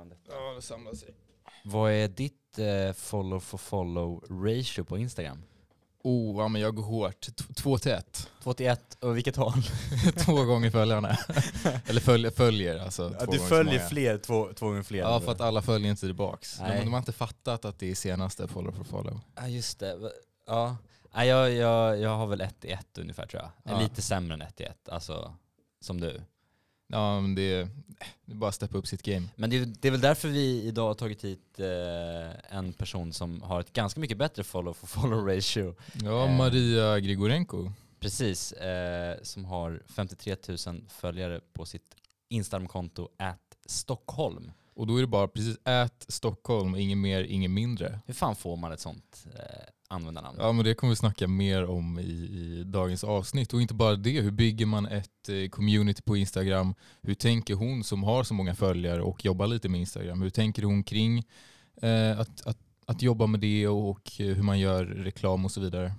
man detta? Ja, det samlar sig. Vad är ditt eh, follow for follow ratio på Instagram? Oh, ja, men jag går hårt. T- Två till ett. 2 till 1, och vilket håll? två gånger följarna. Eller följer, följer alltså. två du följer fler, två, två gånger fler. Ja, för att alla följer inte tillbaks. De, Nej. de har inte fattat att det är senaste follow for follow. Ja just det, ja. Nej, jag, jag, jag har väl 1 till 1 ungefär tror jag. Ja. Lite sämre än 1 till 1, alltså som du. Ja, men det är, det är bara att steppa upp sitt game. Men det, är- det är väl därför vi idag har tagit hit eh, en person som har ett ganska mycket bättre follow for follow ratio. Ja, Eh. Maria Grigorenko. Precis, eh, som har 53 000 följare på sitt Instagramkonto at Stockholm. Och då är det bara precis ät Stockholm, inget mer, inget mindre. Hur fan får man ett sånt eh, användarnamn? Ja men det kommer vi snacka mer om i, i dagens avsnitt. Och inte bara det, hur bygger man ett eh, community på Instagram? Hur tänker hon som har så många följare och jobbar lite med Instagram? Hur tänker hon kring eh, att, att, att jobba med det och, och hur man gör reklam och så vidare?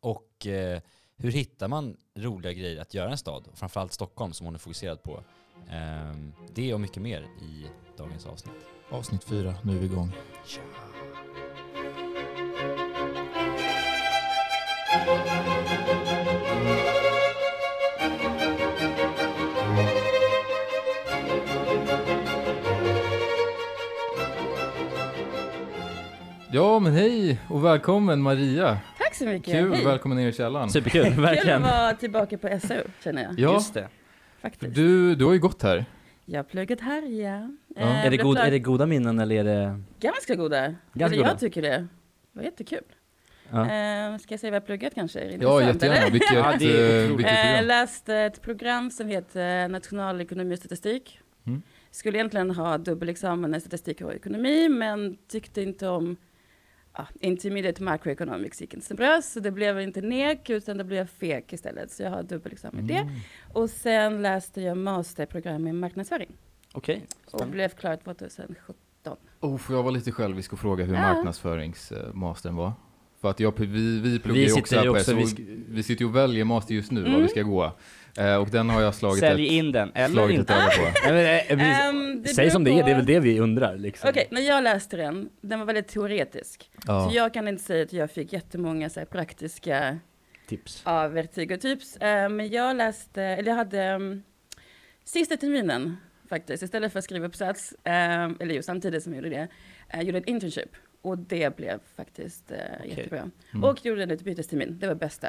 Och eh, hur hittar man roliga grejer att göra i en stad? Framförallt Stockholm som hon är fokuserad på. Ehm, det och mycket mer i dagens avsnitt. Avsnitt fyra, nu är vi igång. Ja men hej och välkommen Maria. Tack så mycket. Kul, Hej. välkommen ner i källaren. Superkul, Kul att verkligen. vara tillbaka på SO, känner jag. Ja, Just det. Faktiskt. du, du har ju gått här. Jag har pluggat här, ja. Ja. Eh, Är det, blev god, är det goda minnen eller är det... Ganska goda. Ganska Eller goda? Jag tycker det. Det var jättekul. Ja. Eh, ska jag säga vad jag pluggat kanske? Är det Ja jättegärna, eller? vilket, Ja, det eh, vilket Eh, program. läste ett program som heter Nationalekonomi och statistik. Mm. Skulle egentligen ha dubbelexamen i statistik och ekonomi, men tyckte inte om ja, intermediate macroeconomics gick inte så bra, så det blev inte NEK, utan det blev FEK istället. Så jag har dubbelexamen i det. Mm. Och sen läste jag masterprogram i marknadsföring Okej. och Spännande. blev klar 2017. Oh, jag vara lite självisk och fråga hur Ja. marknadsföringsmastern var? För att jag, vi, vi pluggar Vi ju också här på också- vi Vi, sitter ju och väljer master just nu, vad Mm. vi ska gå. Eh, och den har jag slagit Sälj ett, in den, eller slagit ett inte. öga på. Nej, men, eh, det Säg som det är, på- det är väl det vi undrar liksom. Okej, när jag läste den, den var väldigt teoretisk. Ja. Så jag kan inte säga att jag fick jättemånga så här, praktiska Tips. ja, verktyg och tips. Eh, men jag läste, eller jag hade um, sista terminen faktiskt, istället för att skriva uppsats, um, eller ju samtidigt som jag gjorde det, uh, gjorde en internship. Och det blev faktiskt uh, jättebra. Mm. Och gjorde en utbytestermin, det var bästa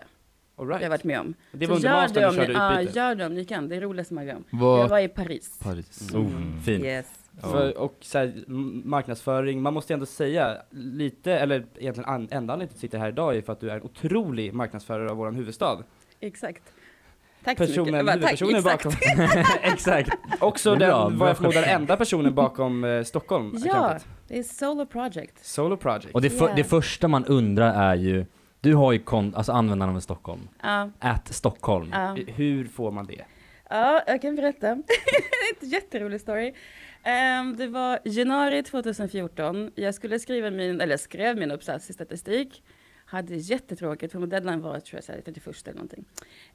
All jag right. varit med om. Det Så var under gör mastern det du om körde utbyte? Ja, gör det om ni kan, det är roligast man gör. Jag Vad, var i Paris. Paris. Oh, Mm. fint. Yes. Ja. För, och så här, marknadsföring, man måste ändå säga lite, eller egentligen an, enda anledningen till att du sitter här idag är för att du är en otrolig marknadsförare av vår huvudstad. Exakt. Tack så mycket. Personen, bara, tack, huvudpersonen exakt. bakom. Exakt. Också är bra, den, bra vad jag förmodar, enda personen bakom eh, Stockholm. Ja, accountet. det är solo project. Solo project. Och det, för, Yeah. det första man undrar är ju, du har ju kon, alltså användarnamnet Stockholm, Ja, at Stockholm. ja. Hur får man det? Ja, jag kan berätta. det är en jätterolig story. Ehm, det var januari 2014. Jag skulle skriva min, eller skrev min uppsats i statistik. Hade jättetråkigt för deadline var tror jag så här, 31 eller någonting.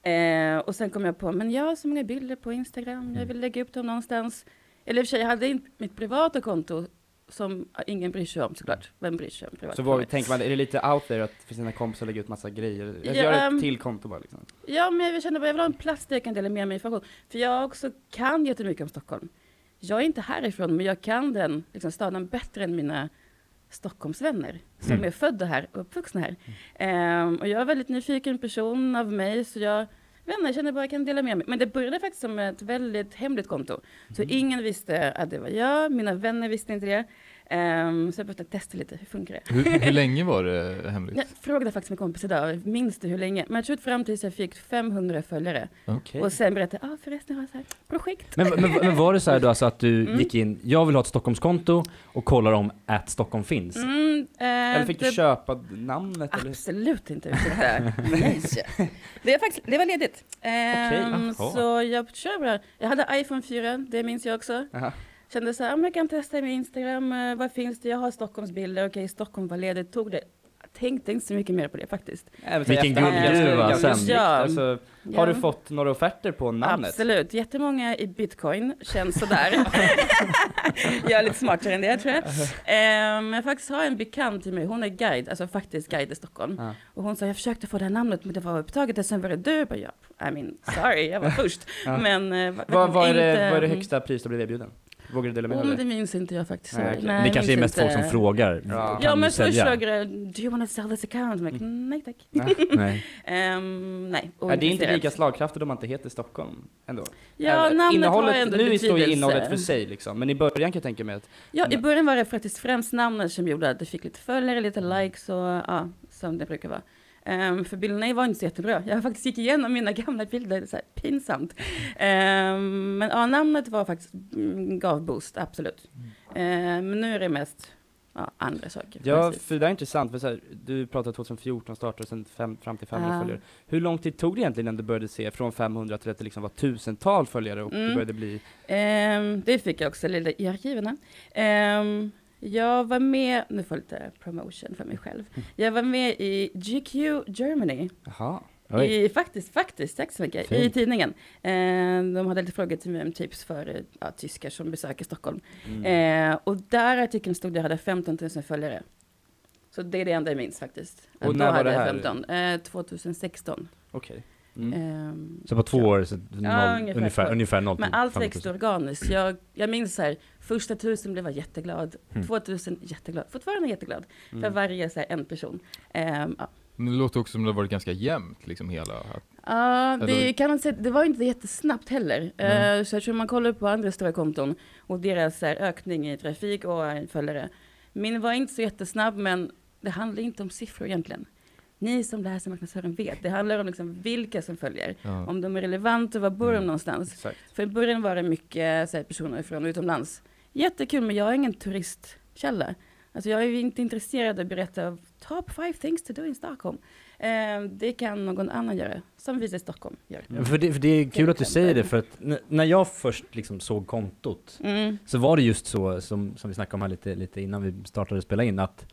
Ehm, och sen kom jag på, men jag har så många bilder på Instagram. Jag vill lägga upp dem någonstans. Eller i och för sig, jag hade inte mitt privata konto som ingen bryr sig om såklart. Vem bryr sig om privat? Så vad tänker man, är det lite out there att för sina kompisar lägga ut massa grejer? Jag Ja, gör ett ehm, till konto bara liksom. Ja, men jag känner bara, jag vill ha en plats där jag kan dela med mig information. För jag också kan jättemycket om Stockholm. Jag är inte härifrån, men jag kan den liksom, staden bättre än mina Stockholmsvänner som Mm. är födda här och uppvuxna här. Ehm, och jag är en väldigt nyfiken person av mig, så jag vänner, jag känner bara jag kan dela med mig. Men det började faktiskt som ett väldigt hemligt konto. Så ingen visste att det var jag, mina vänner visste inte det. Ehm, så jag behövde testa lite, hur funkar det? Hur, hur länge var det hemligt? Jag frågade faktiskt min kompis idag, minns du hur länge? Men jag tror att fram tills jag fick 500 följare. Okej. Och sen berättade jag, ah, förresten har jag så här projekt. Men, men, men var det så här då alltså att du Mm. gick in, jag vill ha ett Stockholmskonto och kollar om att Stockholm finns? Mm, eh, Eller fick du det- köpa namnet eller? Absolut inte, ursäkta. Nej. Det, är faktiskt, det var ledigt. Ehm, jaha. så jag kör bara. Jag hade iPhone 4, det minns jag också. Aha. Kände så här, men jag kan testa med Instagram, eh, vad finns det? Jag har Stockholmsbilder, okej Stockholm var ledigt, tog det. Jag tänkte inte så mycket mer på det faktiskt. Även Vilken guldgruva sen. Ja. Alltså, har Ja. du fått några offerter på namnet? Absolut, jättemånga i bitcoin, känns sådär. jag är lite smartare än det tror jag. Um, jag faktiskt har en bekant till mig, hon är guide, alltså faktiskt guide i Stockholm. Ja. Och hon sa, jag försökte få det här namnet men det var upptaget och sen var det du. Jag bara, ja, I mean, sorry, jag var först. Ja. Men va- Vad, vad, är det, inte- vad är det högsta pris du blev erbjuden? Vågar du dela med dig Oh, men det minns inte jag faktiskt. Nej, okej. Nej, det kanske är mest folk som inte. frågar. Ja. Ja du men först frågade jag, do you wanna sell this account? Jag bara, nej tack. Nej. Ehm, nej, Är det inte ointresserad. lika slagkraftigt om man inte heter Stockholm ändå? Ja, Eller, namnet innehållet, har ändå Nu står ju innehållet för sig liksom, men i början kan jag tänka mig att Ja, i början var det faktiskt främst namnet som gjorde att det fick lite följare, lite likes och ja, som det brukar vara. Um, för bilderna var inte så jättebra. Jag faktiskt gick igenom mina gamla bilder, så här, pinsamt. Ehm, men ja, namnet var faktiskt, mm, gav boost, absolut. Ehm, men nu är det mest ja, andra saker. Ja, precis. för det där är intressant, för så här, du pratade 2014 startade och sen fem, fram till 500 Ja. följare. Hur lång tid tog det egentligen innan du började se från 500 till att det liksom var tusental följare och det Mm. började bli... Ehm, det fick jag också lite i arkiven. Ehm, jag var med, nu får jag lite promotion för mig själv. Jag var med i GQ Germany. Jaha. Oj. I, faktiskt, faktiskt, tack så mycket. I Fint. tidningen. Ehm, de hade lite frågor till mig om tips för eh, ja, tyskar som besöker Stockholm. Mm. Ehm, och där artikeln stod det hade 15 000 följare. Så det är det enda jag minns faktiskt. Och när var hade det här? 15. Eh, 2016. Okej. Mm. Ehm, Så på två år, så noll, ungefär ungefär, två. ungefär, noll Men allt 15 000. växte organiskt. Jag, jag minns så här, första tusen blev jag jätteglad, Mm. 2000 jätteglad, fortfarande jätteglad. För Mm. varje så här, en person. Ehm, ja. Men det låter också som det har varit ganska jämnt, liksom hela... Ja, det Eller- kan man säga, det var inte jättesnabbt heller. Nej. Uh, så jag tror man kollar på andra stora konton och deras så här, ökning i trafik och följare. Min var inte så jättesnabb, men det handlar inte om siffror egentligen. Ni som läser marknadsföring vet, det handlar om liksom vilka som följer. ja. Om de är relevanta, var bor de Mm. någonstans? Exakt. För i början var det mycket här, personer från utomlands. Jättekul, men jag är ingen turistkälla. Alltså jag är inte intresserad av att berätta av top five things to do in Stockholm. Eh, det kan någon annan göra, som Visit Stockholm gör. Ja, För det, för det är kul att du säger det, för att när jag först liksom såg kontot Mm. så var det just så som, som vi snackade om här lite, lite innan vi startade spela in att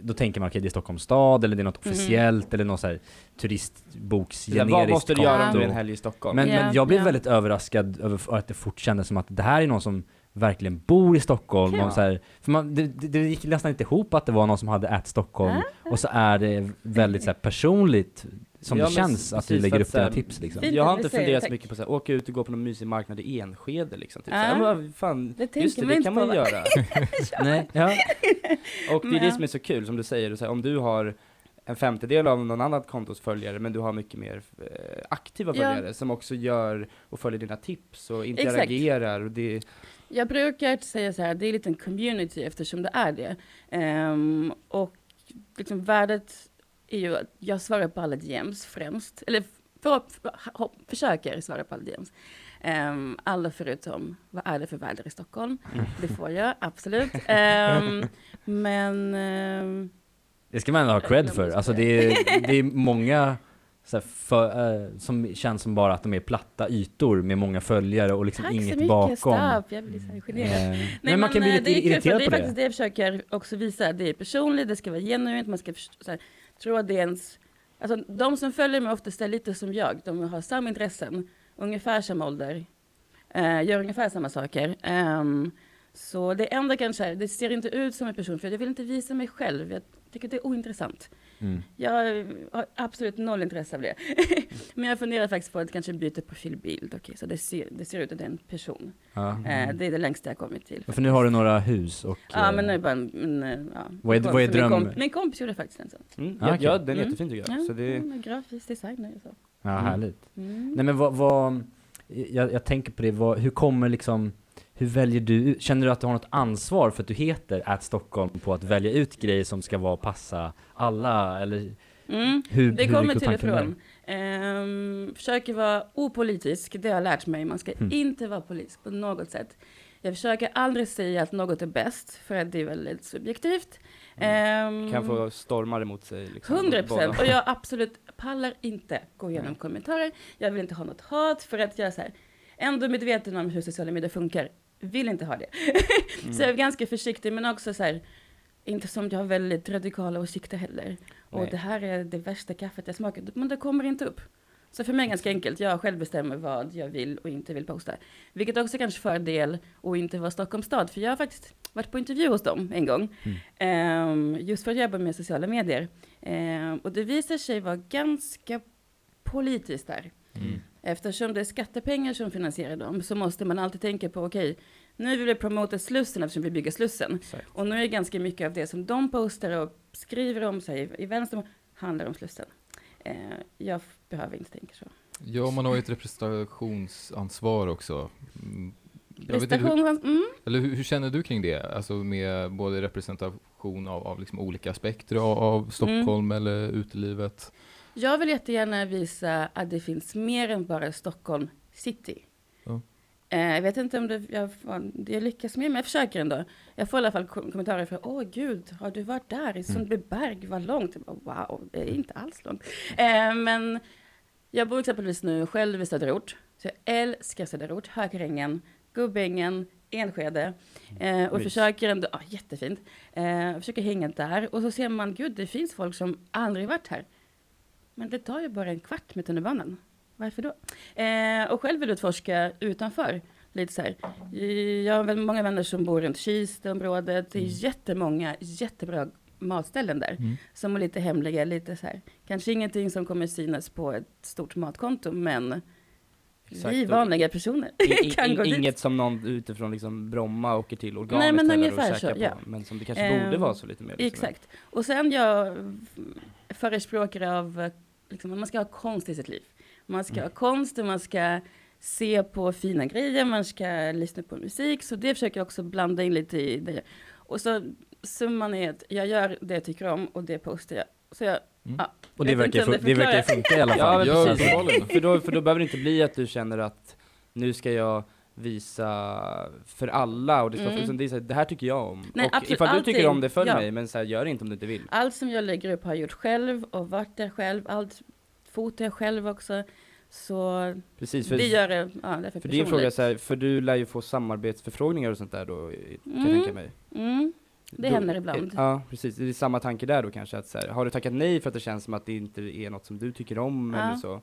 då tänker man okej det är Stockholms stad eller det är något Mhm. officiellt eller något så här turistboksgeneriskt vad måste du göra är en helg i Stockholm? Men, Ja, men jag blev ja. väldigt överraskad över att det fort kändes som att det här är någon som verkligen bor i Stockholm. Ja. Och så här, för man, det, det, det gick nästan inte ihop att det var någon som hade ät Stockholm och så är det väldigt så här, personligt som Ja, det känns att du lägger upp dina här, tips liksom. Jag har inte funderat så mycket på att åka ut och gå på någon mysig marknad i Enskede liksom. Typ. Ja. Så, ja, men, fan, Det just det, det kan man ju göra. Nej, ja. Och det är det Ja. som är så kul, som du säger, så här, om du har en femtedel av någon annat kontos följare, men du har mycket mer eh, aktiva Ja. följare som också gör och följer dina tips och interagerar. Och det, Jag brukar säga så här, det är lite en community eftersom det är det. Ehm, och liksom värdet är ju att jag svarar på alla DMs främst. Eller för, för, hopp- försöker svara på alla DMs. Um, alla förutom, vad är det för väder i Stockholm? Det får jag, absolut. Ehm, men ehm, Det ska man ändå ha cred för. Alltså det är, det är många så för, eh, som känns som bara att de är platta ytor med många följare och liksom tack så inget mycket, bakom. stopp. Jag blir så generad. Eh, Nej, men man kan bli eh, lite det för irriterad det på är faktiskt det. det jag försöker också visa. Det är personligt, det ska vara genuint, man ska så här, tror att det är ens... Alltså de som följer mig oftast är lite som jag. De har samma intressen, ungefär samma ålder, eh, gör ungefär samma saker. Ehm, så det enda kanske är, det ser inte ut som en person, för jag vill inte visa mig själv. Jag tycker det är ointressant. Mm. Jag har absolut noll intresse av det. Men jag funderar faktiskt på att kanske byta profilbild. Okej, så det ser, det ser ut att det är en person. Eh, det är det längsta jag kommit till. För nu har du några hus och... Ja, eh, men nu är bara en, en, eh, ja. Vad är- Min vad är kompis- dröm- Min, komp min kompis gjorde faktiskt en sån. mm, Ah, ja, okej. ja, den är Mm. jättefin tycker jag. Ja, Så det, är grafisk designer och så. Ja, Mm. härligt. Mm. Nej men vad, vad jag, jag tänker på det, vad, hur kommer liksom, hur väljer du känner du att du har något ansvar för att du heter at Stockholm på att välja ut grejer som ska vara passa alla, eller Mm. hur, Det hur kommer till där? ifrån. Um, försöker vara opolitisk, det har jag lärt mig. Man ska Mm. inte vara politisk på något sätt. Jag försöker aldrig säga att något är bäst, för att det är väldigt subjektivt. Ehm, kan få stormar emot sig. Liksom, 100 båda. procent. Och jag absolut pallar inte gå igenom kommentarer. Jag vill inte ha något hat för att jag är så här, ändå medveten om hur sociala medier funkar. Vill inte ha det. Så jag är ganska försiktig, men också så här, inte som jag har väldigt radikala åsikter heller. Och Nej. det här är det värsta kaffet jag smakat. Men det kommer inte upp. Så för mig är det ganska enkelt. Jag själv bestämmer vad jag vill och inte vill posta. Vilket också kanske fördel att inte vara Stockholms stad. För jag har faktiskt varit på intervju hos dem en gång. Ehm, just för att jobba med sociala medier. Ehm, och det visar sig vara ganska politiskt där. Mm. Eftersom det är skattepengar som finansierar dem så måste man alltid tänka på okej, nu vill vi promota Slussen eftersom vi bygger Slussen. Exakt. Och nu är ganska mycket av det som de postar och skriver om sig i vänster handlar om Slussen. Eh, jag behöver inte tänka så. Ja, man har ju ett representationsansvar också. Mm. Jag vet hur, mm, eller hur, hur känner du kring det? Alltså med både representation av, av liksom olika aspekter av, av Stockholm eller utelivet? Jag vill jättegärna visa att det finns mer än bara Stockholm city. Ja. Eh, jag vet inte om det, jag, jag lyckas med, men jag försöker ändå. Jag får i alla fall kom- kommentarer från, åh gud, har du varit där i Sundbyberg, vad långt? Jag bara, Wow, det är inte alls långt. Eh, men jag bor exempelvis nu själv i Söderort, så jag älskar Söderort, Hökarängen, Gubbängen, Enskede. Eh, och försöker ändå, ja jättefint, eh, försöker hänga där. Och så ser man, gud det finns folk som aldrig varit här. Men det tar ju bara en kvart med tunnelbanan. Varför då? Eh, och själv vill utforska utanför. Lite så här. Jag har väl många vänner som bor runt Kistaområdet. Det är jättemånga jättebra matställen där. Mm. Som är lite hemliga, lite så här. Kanske ingenting som kommer synas på ett stort matkonto, men Exakt. vi vanliga personer i- i- kan gå dit. Inget som någon utifrån liksom Bromma åker till organiskt Nej, men ungefär så, ja. på. Men som det kanske Ehm, borde vara så lite mer. liksom. Exakt. Och sen jag förespråkare av liksom, man ska ha konst i sitt liv. Man ska Mm. ha konst och man ska se på fina grejer, man ska lyssna på musik. Så det försöker jag också blanda in lite i det. Och så summan är att jag gör det jag tycker om och det postar jag. Så jag, Mm. ja, Och det verkar, det det verkar funka i alla fall. Ja, precis. för, då, för då behöver det inte bli att du känner att nu ska jag visa för alla och det, ska, Mm. utan det, är så här, det här tycker jag om. Nej, och absolut, ifall du tycker allting. om det, följ Ja. mig, men så här, gör det inte om du inte vill. allt som jag lägger upp har jag gjort själv och varit där själv. Allt fotar jag själv också. Så Precis, för, det gör det, ja, därför för din fråga är så här, för du lär ju få samarbetsförfrågningar och sånt där då, kan jag Mm. tänka mig. Mm, det Då- händer ibland. Ja, precis. Det är samma tanke där då kanske, att så här, har du tackat nej för att det känns som att det inte är något som du tycker om Ja. eller så? Eh,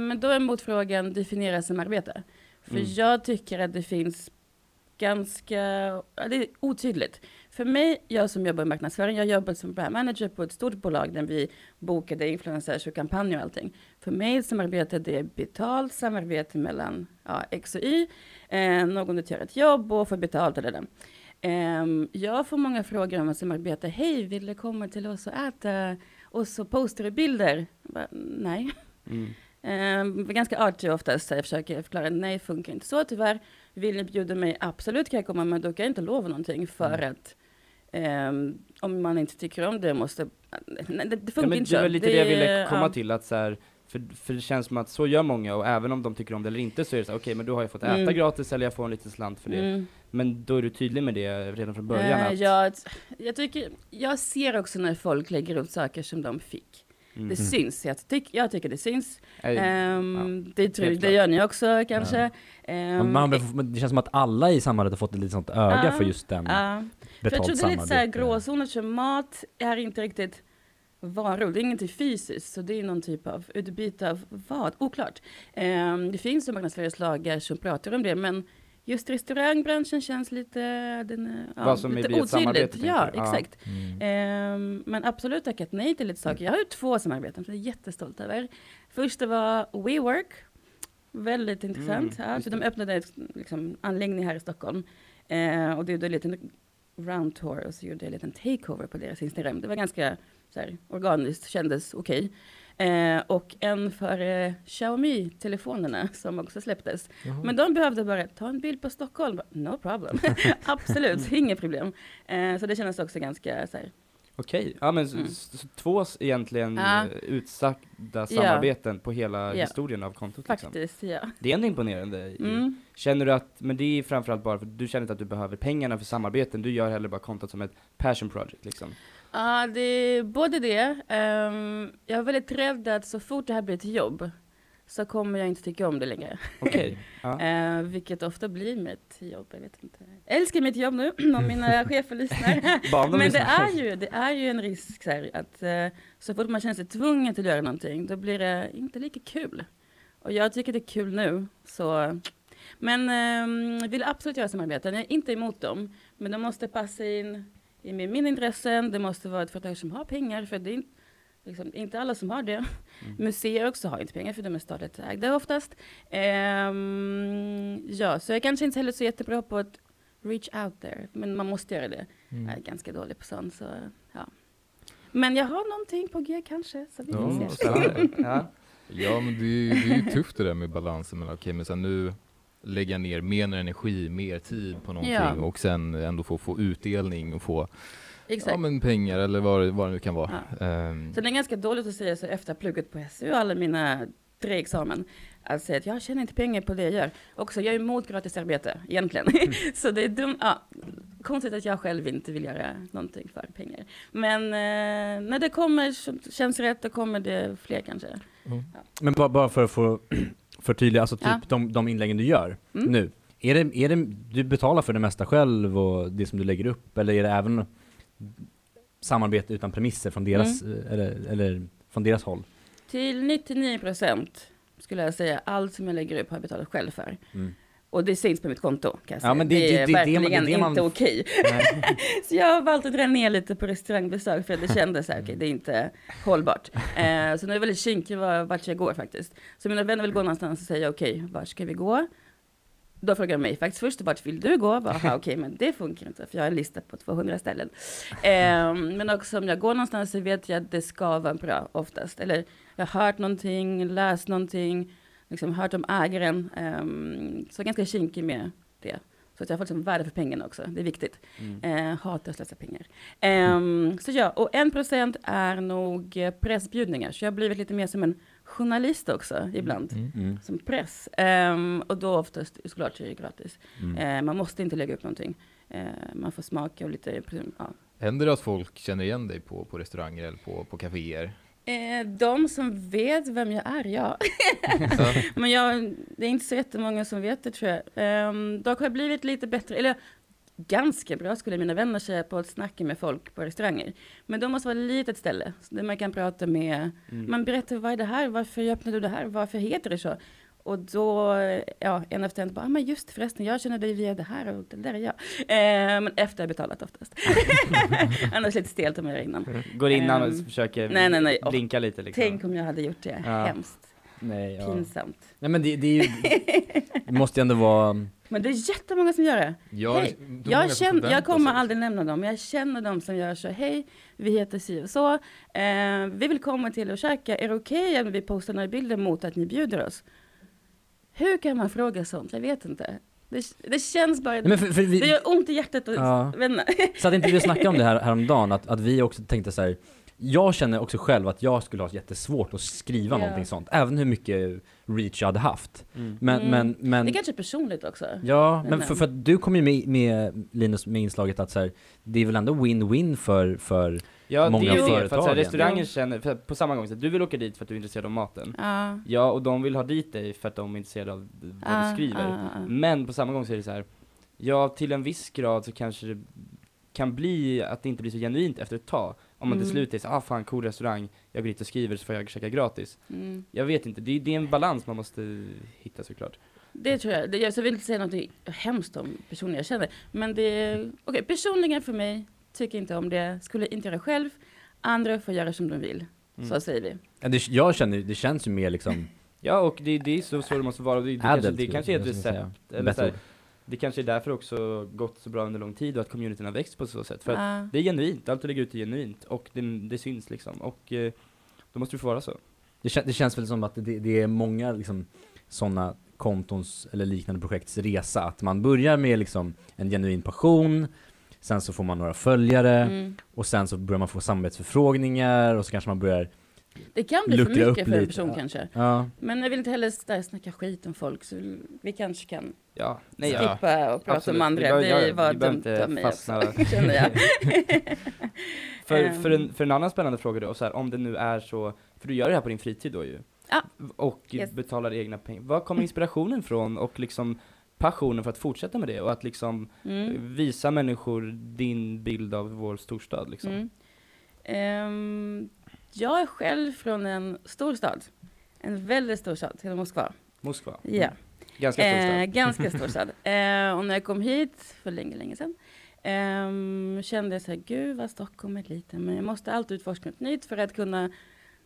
men då är motfrågan, definiera samarbete. För Mm. jag tycker att det finns ganska, det är otydligt. För mig, jag som jobbar i marknadsföring, jag jobbar som brand manager på ett stort bolag där vi bokade influencers och kampanjer och allting. För mig samarbete, det är betalt samarbete mellan ja, X och Y. Eh, någon utgör ett jobb och får betalt eller det. Ehm, jag får många frågor om att samarbeta. Hej, vill du komma till oss och äta? Och så postar du bilder. Bara, Nej. Mm. Eh, ganska artig oftast, så jag försöker förklara, nej funkar inte så tyvärr. Vill ni bjuda mig, absolut kan jag komma, men då kan jag inte lova någonting för Mm. att ehm, om man inte tycker om det måste, nej, det, det funkar Ja, inte det var lite det, jag ville komma ja. till, att så här, för, för det känns som att så gör många, och även om de tycker om det eller inte så är det så okej men då har jag fått äta Mm. gratis eller jag får en liten slant för det. Mm. Men då är du tydlig med det redan från början Eh, att, jag, jag, tycker, jag ser också när folk lägger upp saker som de fick. Mm. Det syns, jag, tyck, jag tycker det syns. Nej, Ehm, det, tror, det gör ni också kanske. Ehm, Man, man, det känns som att alla i samhället har fått ett litet sånt öga Ja. för just den ja. För jag tror det är lite så här samarbete. gråzoner, så mat är inte riktigt varor, det är ingenting fysiskt, så det är någon typ av utbyte av vad? Oklart. Ehm, det finns ju marknadsföringslagar som pratar om det, men just restaurangbranschen känns lite, den, ja, Vad som lite blir otydligt. Ja? Ja. exakt. Mm. Ehm, men absolut tackat nej till lite saker. Jag har ju två samarbeten som jag är jättestolt över. Första var WeWork. Väldigt intressant. Mm, ja, så de öppnade en liksom, anläggning här i Stockholm. Eh, och det gjorde en liten round tour och så gjorde jag en liten takeover på deras Instagram. Det var ganska så här, organiskt, kändes okej. Eh, och en för eh, Xiaomi-telefonerna som också släpptes. Jaha. Men de behövde bara ta en bild på Stockholm. No problem. Absolut, inget problem. Eh, så det kändes också ganska så här, Okej, ja men Mm. två egentligen Ja. eh, utsagda samarbeten på hela Ja. historien av kontot liksom. faktiskt, ja. Det är ändå imponerande. Mm. Känner du att, men det är framförallt bara för att du känner inte att du behöver pengarna för samarbeten, du gör hellre bara kontot som ett passion project liksom. Ja, det är både det. ehm, jag är väldigt rädd att så fort det här blir ett jobb så kommer jag inte tycka om det längre. Okej. Ja. Eh, vilket ofta blir mitt jobb, jag vet inte. Jag älskar mitt jobb nu, om mina chefer lyssnar. Men det är ju, det är ju en risk så här, att eh, så fort man känner sig tvungen att göra någonting, då blir det inte lika kul. Och jag tycker det är kul nu, så men eh, vill absolut göra samarbeten. Jag är inte emot dem, men de måste passa in i min, min intressen. Det måste vara ett företag som har pengar, för det är inte, liksom, inte alla som har det. Mm. Museer också har inte pengar, för de är statligt ägda oftast. Ehm, ja, så jag är kanske inte heller så jättebra på att reach out there, men man måste göra det. Mm. Jag är ganska dålig på sånt, så ja. Men jag har någonting på G kanske, så vi får Ja, se. Ja. Ja, men det, är- det är ju tufft det där med balansen mellan, okej, men sen nu lägga ner mer energi, mer tid på någonting Ja. och sen ändå få, få utdelning och få Exakt. ja, men pengar eller vad, det- vad det nu kan vara. Ehm, Så det är ganska dåligt att säga så efter plugget på SU och alla mina tre examen. Att säga att jag tjänar inte pengar på det jag gör. Också, jag är emot gratisarbete egentligen. så det är dumt, ja, konstigt att jag själv inte vill göra någonting för pengar. Men eh, när det kommer, känns rätt, då kommer det fler kanske. Men bara, bara för att få förtydliga, alltså typ Ja. de, de inläggen du gör Mm. nu. Är det, är det, du betalar för det mesta själv och det som du lägger upp, eller är det även samarbete utan premisser från deras, Mm. eller, eller från deras håll? Till 99 procent skulle jag säga, allt som jag lägger upp har jag betalat själv för. Mm. Och det syns på mitt konto kan jag säga. Ja, men det- det, det- är det- verkligen det man- inte okej. Så jag har valt att dra ner lite på restaurangbesök för att det kändes så här, okej, det är inte hållbart. Eh, så nu är jag väldigt kinkig var- vart jag går faktiskt. Så mina vänner vill gå någonstans och säga, okej, vart ska vi gå? Då frågar de mig faktiskt först, vart vill du gå? Bara, "Aha, Okej, men det funkar inte, för jag har en lista på 200 ställen. Eh, men också om jag går någonstans så vet jag att det ska vara bra oftast. Eller jag har hört någonting, läst någonting, liksom hört om ägaren. ehm, så ganska kinkig med det. Så att jag får liksom värde för pengarna också, det är viktigt. Mm. Eh, hatar att slösa pengar. Ehm, så ja, och en procent är nog eh, pressbjudningar. Så jag har blivit lite mer som en journalist också ibland. mm. Mm. Som press. Ehm, och då oftast, såklart är det gratis. Mm. Eh, man måste inte lägga upp någonting. Eh, man får smaka och lite, ja. Händer det att folk känner igen dig på, på restauranger eller på, på kaféer? Eh, de som vet vem jag är, ja. Men jag, det är inte så jättemånga som vet det tror jag. Um, dock har jag blivit lite bättre, eller ganska bra skulle mina vänner säga på att snacka med folk på restauranger. Men de måste vara ett litet ställe där man kan prata med, Mm. man berättar vad är det här, varför öppnade du det här, varför heter det så? Och då, ja, en efter en bara, ah, men just förresten, jag känner dig via det här och det där är jag. Eh, men efter jag betalat oftast. Annars lite stelt om jag gör innan. Går innan och Ehm, försöker nej, nej, nej. blinka lite liksom. Tänk om jag hade gjort det, Ja. hemskt, Nej, ja. pinsamt. Nej men det, det är ju, det måste ju ändå vara, Men det är jättemånga som gör det. jag, Hej, det Jag, känner, jag kommer sig. aldrig nämna dem, men jag känner dem som gör så. Hej, vi heter si och så. Eh, vi vill komma till och käka. Är det okej om vi postar några bilder mot att ni bjuder oss? Hur kan man fråga sånt? Jag vet inte. Det, det känns bara... nej men för, för det vi, gör ont i hjärtat att Ja. vända. så att inte vi snackade om det här häromdagen, att, att vi också tänkte så här. Jag känner också själv att jag skulle ha jättesvårt att skriva Ja. någonting sånt, även hur mycket reach jag hade haft. Mm. Men, Mm. men, men Det kanske är personligt också. Ja, Men- men för, för att du kom ju med, med Linus med inslaget att så här, det är väl ändå win-win för, för Ja, Många det är ju det, för att så här, restauranger känner, för på samma gång, så att du vill åka dit för att du är intresserad av maten. Ja. Ja, och de vill ha dit dig för att de är intresserade av vad du skriver. Men på samma gång så är det så här. ja till en viss grad så kanske det kan bli att det inte blir så genuint efter ett tag. Om man till Mm. slut är så ah fan cool restaurang, jag går dit och skriver så får jag käka gratis. Mm. Jag vet inte, det, det är en balans man måste hitta såklart. Det tror jag. Det, jag så vill inte säga något hemskt om personer jag känner. Men det är, okej, personligen för mig, tycker inte om det, skulle inte göra själv. Andra får göra som de vill. Mm. Så säger vi. ja, det, jag känner, det känns ju mer liksom Ja och det, det är så, så det måste vara, det, det, kanske, det kanske är ett recept, eller så här, det kanske är därför också gått så bra under lång tid och att communityn har växt på så sätt. För att Ja. det är genuint, allt du lägger ut är genuint och det, det syns liksom. Och eh, då måste det få vara så. Det, kän, det känns väl som att det, det är många liksom sådana kontons eller liknande projekts resa, att man börjar med liksom en genuin passion, sen så får man några följare, Mm. och sen så börjar man få samarbetsförfrågningar, och så kanske man börjar, Det kan bli för mycket för en lite, person ja. kanske. ja, Men jag vill inte heller där snacka skit om folk, så vi kanske kan Ja, nej ja. skippa och prata absolut. om andra. Vi behöver- Det ja, var dumt av mig fastna- också, känner jag. För, Ehm. för, en, för en annan spännande fråga då, så här, om det nu är så, för du gör det här på din fritid då ju. Ja. Och Yes. betalar egna pengar. Var kommer inspirationen ifrån och liksom passionen för att fortsätta med det och att liksom Mm. visa människor din bild av vår storstad liksom? Mm. Ehm, jag är själv från en stor stad. En väldigt stor stad, till Moskva. Moskva? Ja. Ganska stor stad. Eh, ganska stor stad. Eh, och när jag kom hit för länge, länge sedan ehm, kände jag så här, gud vad Stockholm är liten, men jag måste alltid utforska något nytt för att kunna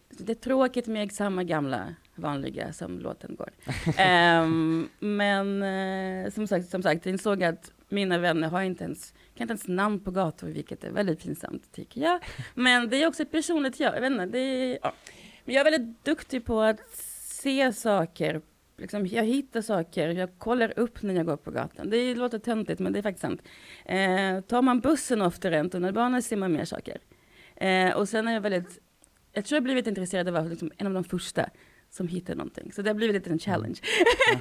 det är tråkigt med samma gamla vanliga som låten går. Ehm, men eh, som sagt, som sagt, jag insåg att mina vänner har inte ens, kan inte ens namn på gator, vilket är väldigt pinsamt tycker jag. Men det är också ett personligt jag, jag vet inte, det är, ja. Men jag är väldigt duktig på att se saker Liksom, jag hittar saker, jag kollar upp när jag går på gatan. Det låter töntigt, men det är faktiskt sant. Eh, tar man bussen oftare än tunnelbanan ser man mer saker. Eh, och sen är jag väldigt, jag tror jag blivit intresserad av att vara liksom en av de första som hittar någonting. Så det har blivit lite en challenge.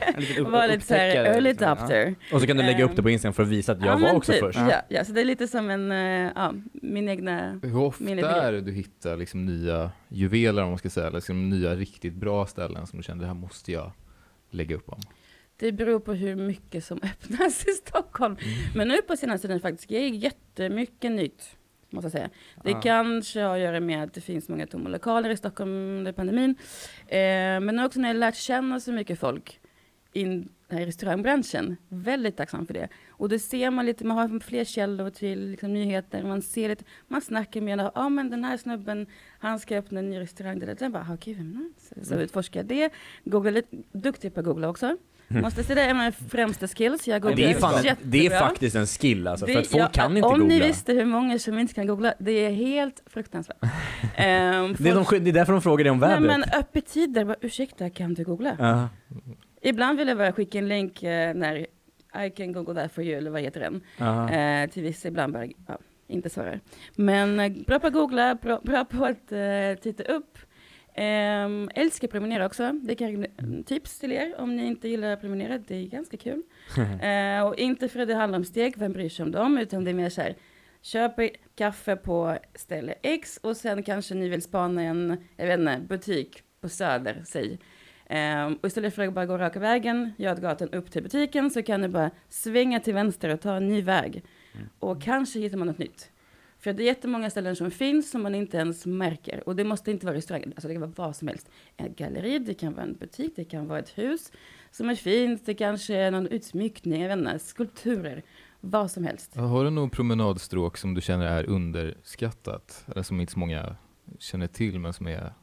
En liten upp- Vara lite såhär early liksom. Ja. adopter. Och så kan du lägga upp Ehm, det på Instagram för att visa att jag Ja, var också typ. först. Ja, ja, så det är lite som en, eh, ja, min egna Hur ofta Min är det du hittar liksom nya juveler om man ska säga, eller liksom nya riktigt bra ställen som du känner det här måste jag lägga upp om? Det beror på hur mycket som öppnas i Stockholm. Men nu på senaste tiden faktiskt, det är jättemycket nytt. Måste jag säga. Det Ja. kanske har att göra med att det finns många tomma lokaler i Stockholm under pandemin. Eh, men också när jag lärt känna så mycket folk in här i restaurangbranschen. Väldigt tacksam för det. Och det ser man lite, man har fler källor till liksom, nyheter. Man ser lite, man snackar med, ja ah, men den här snubben, han ska öppna en ny restaurang. Där, där. bara, ah, okej, vem? Så, så utforskar jag det. Googla lite, duktig på att googla också. Måste säga det är mina främsta skills. Jag googlar Det är, fan, det är faktiskt en skill alltså, för Det- att folk ja, kan inte om googla. ni visste hur många som inte kan googla, det är helt fruktansvärt. Ehm, Det är, folk- de, det är därför de frågar dig om Nej vädret. men öppettider, bara, ursäkta kan du googla? Ja. Ibland vill jag bara skicka en länk eh, när I can google that for you, eller vad heter den? Ja. Eh, till vissa ibland bara, inte svarar. Men eh, bra på att googla, bra, bra på att titta upp. Um, älskar promenera också. Det kan mm, tips till er om ni inte gillar att promenera. Det är ganska kul. Eh, och inte för att det handlar om steg, vem bryr sig om dem, utan det är mer så här, köper kaffe på ställe X och sen kanske ni vill spana en, jag vet inte, butik på Söder, säg. Ehm, och istället för att bara gå raka vägen, Götgatan upp till butiken, så kan ni bara svänga till vänster och ta en ny väg. Och kanske hittar man något nytt. För det är jättemånga ställen som finns som man inte ens märker. Och det måste inte vara restaurang, alltså det kan vara vad som helst. En galleri, det kan vara en butik, det kan vara ett hus som är fint, det kanske är någon utsmyckning, jag vet inte, skulpturer, vad som helst. Har du någon promenadstråk som du känner är underskattat? Eller som inte så många känner till men som är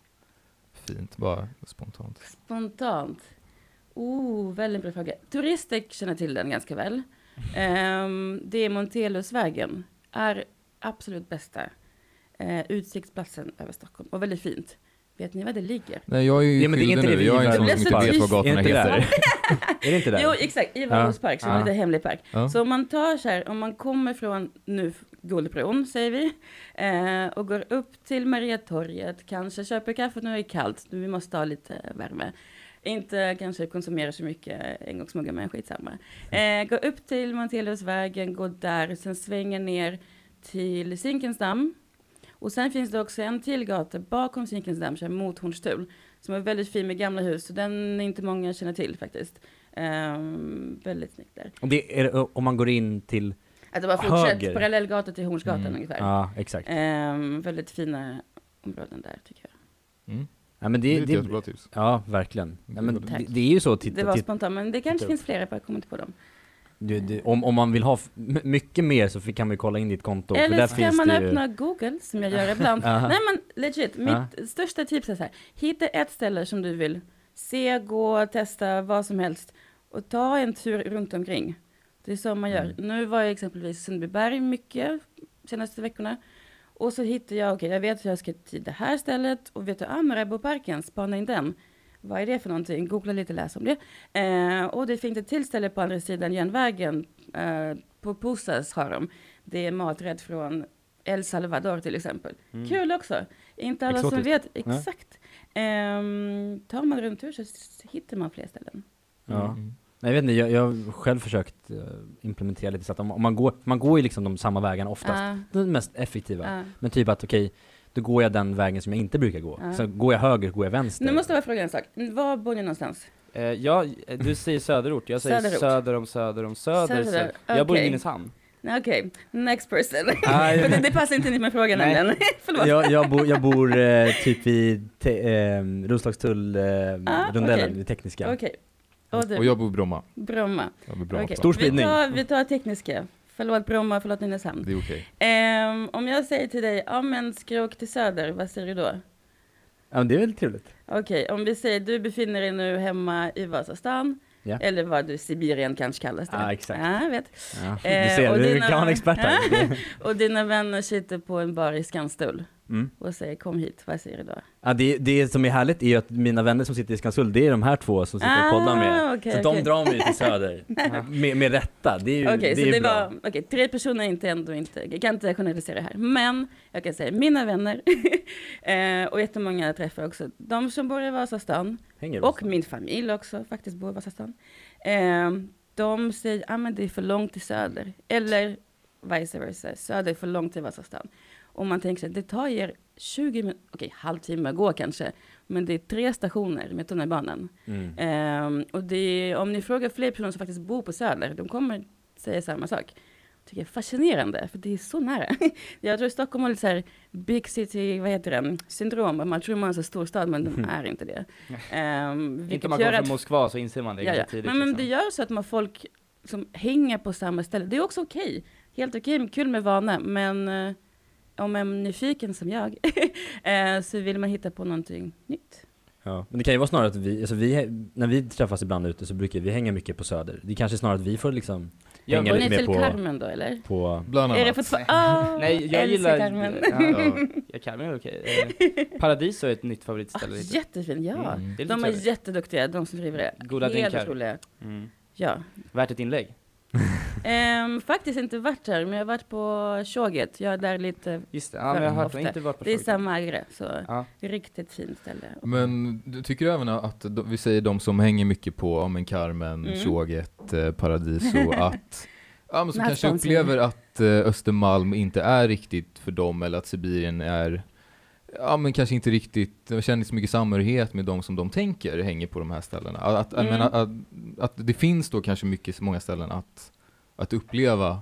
fint, bara spontant? Spontant. Oh, väldigt bra fråga. Turister känner till den ganska väl. Ehm, det är Montelusvägen. Är absolut bästa eh, utsiktsplatsen över Stockholm. Och väldigt fint. Vet ni var det ligger? Nej jag är ju Ja, men det är inte det nu, vi jag är en sån som inte vet vad gatorna heter. Är det inte där? Jo, exakt. I Valås park, som är lite hemlig park. Ja. Så om man tar så här, om man kommer från nu Guldbron, säger vi, eh, och går upp till Mariatorget, kanske köper kaffe, nu är det kallt, nu vi måste ha lite värme. Inte kanske konsumera så mycket engångsmuggar, men skitsamma. Eh, gå upp till Monteliusvägen, gå där, sen svänga ner till Zinkensdamm. Och sen finns det också en till gata bakom Zinkensdamm, så här mot Hornstull, som är väldigt fin med gamla hus, så den är inte många känner till faktiskt. Ehm, väldigt snyggt där. Och det är, om man går in till... Alltså bara fortsätt Höger. parallellgata till Hornsgatan Mm. ungefär. Ja, exakt. Ehm, väldigt fina områden där tycker jag. Mm. Ja, men Det det, är ett det, jättebra tips. ja, verkligen. Ja, men det, det är ju så, titta, det var spontant, men det kanske titta finns flera, jag kommer inte på dem. Det, det, om, om man vill ha mycket mer så kan vi kolla in ditt konto. Eller ska finns man det ju... öppna Google, som jag gör ibland. Nej men legit, mitt största tips är så här. Hitta ett ställe som du vill se, gå, testa, vad som helst. Och ta en tur runt omkring. Det är så man gör. Mm. Nu var jag exempelvis i Sundbyberg mycket senaste veckorna. Och så hittade jag, okej jag vet att jag ska till det här stället. Och vet du, ah, Marabouparken, spana in den. Vad är det för någonting? Googla lite, läs om det. Eh, och det finns ett till ställe på andra sidan järnvägen. Eh, på Posas har de. Det är maträtt från El Salvador till exempel. Mm. Kul också. Inte alla som Exotiskt. vet. Exakt. Ehm, tar man runt tur så hittar man fler ställen. Ja. Mm. Nej, jag vet inte, jag, jag har själv försökt eh, implementera lite så att om, om man går, man går ju liksom de samma vägarna oftast. Det är det mest effektiva. ah. Men typ att okej, då går jag den vägen som jag inte brukar gå. Ja. Så går jag höger, går jag vänster. Nu måste jag bara fråga en sak. Var bor ni någonstans? Eh, ja, du säger söderort, jag säger Söderort. söder om söder om söder. Söder, söder. Jag bor i okej. Nynäshamn. Nej, Okej, next person. Nej, För det, det passar inte in med frågan Nej. nämligen. Förlåt. jag, jag, bor, jag bor eh, typ i te, eh, Roslagstull, eh, Ah, okej. det tekniska. Okej. Och du? Och jag bor i Bromma. Bromma. Jag bor Bromma Okej. Stor Vi spridning. tar, vi tar tekniska. Förlåt Bromma, förlåt Nynäshamn. Det är okej. Ehm, om jag säger till dig, ja men ska jag åka till söder, vad säger du då? Ja, men det är väl trevligt. Okej, om vi säger du befinner dig nu hemma i Vasastan, Ja. eller vad du, Sibirien kanske kallas det. Ja, exakt. Ja, vet. Ja, du Eh, ser, och du dina- kan vara en expert här. Och dina vänner sitter på en bar i Skanstull Mm. och säger kom hit, vad säger du då? Ja, det, det som är härligt är att mina vänner som sitter i Skanstull, det är de här två som sitter och poddar med. Ah, okej, så okej. de drar mig till söder, med, med rätta. Det är ju Okej, det så är det bra. var, okej, tre personer är inte ändå inte, jag kan inte generalisera här, men jag kan säga mina vänner eh, och jättemånga jag träffar också, de som bor i Vasastan Hänger och min familj också faktiskt bor i Vasastan, eh, de säger, ah, men det är för långt till söder, eller vice versa, söder är för långt till Vasastan. Och man tänker sig, det tar er 20 minuter, okej halvtimme går kanske, men det är tre stationer med tunnelbanan. Mm. Ehm, och är, om ni frågar fler personer som faktiskt bor på Söder, de kommer säga samma sak. tycker jag är fascinerande, för det är så nära. jag tror Stockholm har lite så här big city, vad heter det, syndrom. Man tror man är en så stor stad, men de är inte det. Um, Inte om man kommer att, från Moskva så inser man det ja, ja. tidigt. Men, men liksom. det gör så att man folk som hänger på samma ställe, det är också okej. Helt okej, kul med vana, men eh, om man är nyfiken som jag, eh, så vill man hitta på någonting nytt. Ja, men det kan ju vara snarare att vi, alltså vi, när vi träffas ibland ute så brukar vi hänga mycket på Söder. Det är kanske snarare att vi får liksom Ja, hänga Går lite ni mer till på, Carmen då, eller? på Bland Är det annat. för två? Ah, Nej, jag gillar... Carmen. Ja, ja, Carmen är okej. Eh, Paradiso är ett nytt Ah, favoritställe. lite. jättefin, ja. Mm. Det är lite De är trevligt. jätteduktiga, de som driver det. Goda Helt drinkar. otroliga. Mm. Ja. Värt ett inlägg. Ehm, faktiskt inte varit där, men jag har varit på Tjoget. Jag är där lite, Just det, ja, men jag har inte varit på det är Tjoget. samma ägare, så Ja. riktigt fint ställe. Men du tycker även att, de- vi säger de som hänger mycket på, ja men Carmen, Mm. Tjoget, eh, Paradiso, att Ja men som kanske upplever att eh, Östermalm inte är riktigt för dem eller att Sibirien är Ja men kanske inte riktigt, känner inte så mycket samhörighet med de som de tänker hänger på de här ställena. Att, Mm. menar, att, att det finns då kanske mycket, många ställen att, att uppleva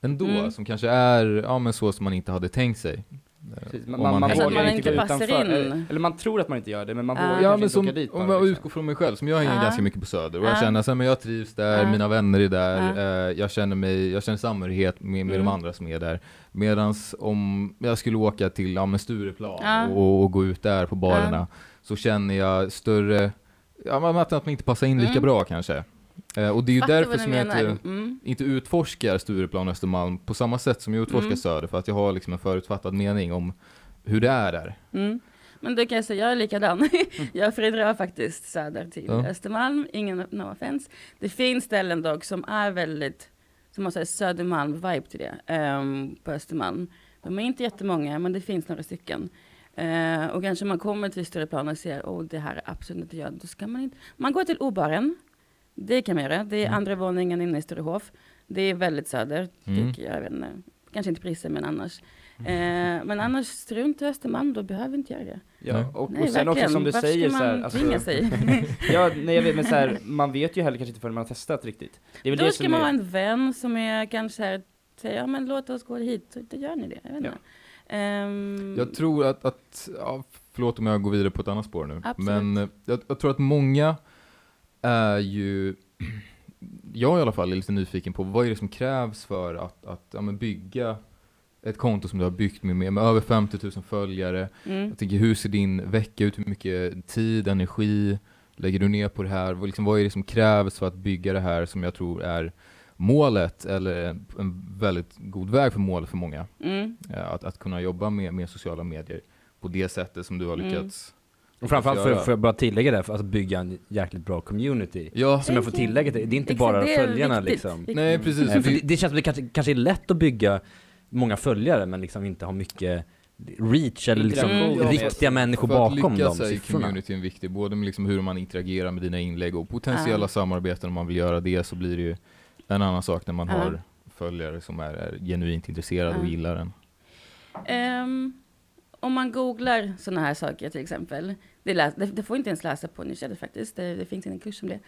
ändå, Mm. som kanske är ja, men så som man inte hade tänkt sig. Eh, Precis, om Man, man, man vågar man inte gå inte passar utanför. in. Eller, eller man tror att man inte gör det, men man Ja. vågar Ja kanske men inte som, åka dit om jag liksom. utgår från mig själv, som jag hänger Ja. ganska mycket på Söder och jag Ja. känner att jag trivs där, Ja. mina vänner är där, Ja. eh, jag känner mig, jag känner samhörighet med, med Mm. de andra som är där. Medans om jag skulle åka till ja, Stureplan Ja. och, och gå ut där på barerna så känner jag större, ja att man inte passar in lika Mm. bra kanske. Eh, och det är ju Fattar därför som jag inte, Mm. inte utforskar Stureplan och Östermalm på samma sätt som jag utforskar Mm. Söder, för att jag har liksom en förutfattad mening om hur det är där. Mm. Men det kan jag säga, jag är likadan. jag föredrar faktiskt söder till Ja. Östermalm, ingen no offense. Det finns ställen dock som är väldigt, som har Södermalm-vibe till det, ehm, på Östermalm. De är inte jättemånga, men det finns några stycken. Eh, och kanske man kommer till Stureplan och ser, åh det här är absolut inte jag, då ska man inte, man går till Obaren, det kan man göra, det är Mm. andra våningen inne i Sturehof. Det är väldigt söder, Mm. tycker jag, jag vet inte, kanske inte priser, men annars. Eh, men annars, strunt i Östermalm, då behöver inte göra det. Ja, och, Nej, och sen också som du Varför säger ska så här, alltså, sig? ja, nej jag vet, men så här, man vet ju heller kanske inte förrän man har testat riktigt. Det är väl Då det ska man ha är, en vän som är kanske här, säger, ja men låt oss gå hit, så då gör ni det. Jag vet inte. Ehm, Jag tror att, att ja, förlåt om jag går vidare på ett annat spår nu, Absolut. men eh, jag, jag tror att många är ju, jag i alla fall är lite nyfiken på vad är det som krävs för att, att ja, bygga ett konto som du har byggt med, med, med över 50 000 följare. mm. Jag tänker, hur ser din vecka ut? Hur mycket tid, energi lägger du ner på det här? Vad, liksom, vad är det som krävs för att bygga det här som jag tror är målet, eller en, väldigt god väg för målet för många? Mm. Eh, Att, att kunna jobba med, med sociala medier på det sättet som du har Mm. Och framförallt för, för att bara tillägga det, för att bygga en jäkligt bra community. Ja, Som jag får tillägga, det det är inte bara det är följarna viktigt, liksom. viktigt. nej precis. Nej, för Det- det, känns som det kanske, kanske är lätt att bygga många följare men liksom inte ha mycket reach eller liksom Interaktion, ja, riktiga människor för att bakom de lyckas är ju siffrorna. communityn viktig, både med liksom hur man interagerar med dina inlägg och potentiella Ja. samarbeten om man vill göra det så blir det ju en annan sak när man Ja. har följare som är, är genuint intresserade och Ja. gillar den. Ehm, om man googlar sådana här saker till exempel, det, läs, det, det får inte ens läsa på Nykällor faktiskt, det, det finns ingen kurs om det.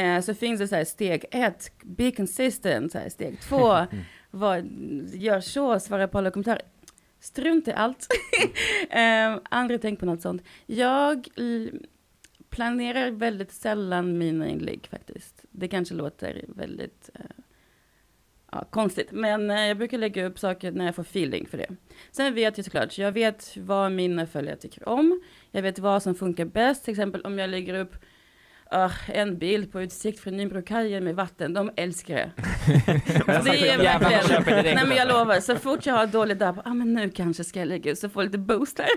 Eh, så finns det så här steg ett, be consistent, så här, steg två, vad, gör så, svara på alla kommentarer. Strunt i allt. eh, aldrig tänkt på något sånt. Jag planerar väldigt sällan mina inlägg faktiskt. Det kanske låter väldigt eh, ja, konstigt, men eh, jag brukar lägga upp saker när jag får feeling för det. Sen vet jag såklart, jag vet vad mina följare tycker om. Jag vet vad som funkar bäst, till exempel om jag lägger upp ah, en bild på utsikt från Nybrokajen med vatten, de älskar det. det är verkligen, nej men jag lovar, så fort jag har dålig dag, ah, men nu kanske ska jag lägga ut så får jag lite boost här.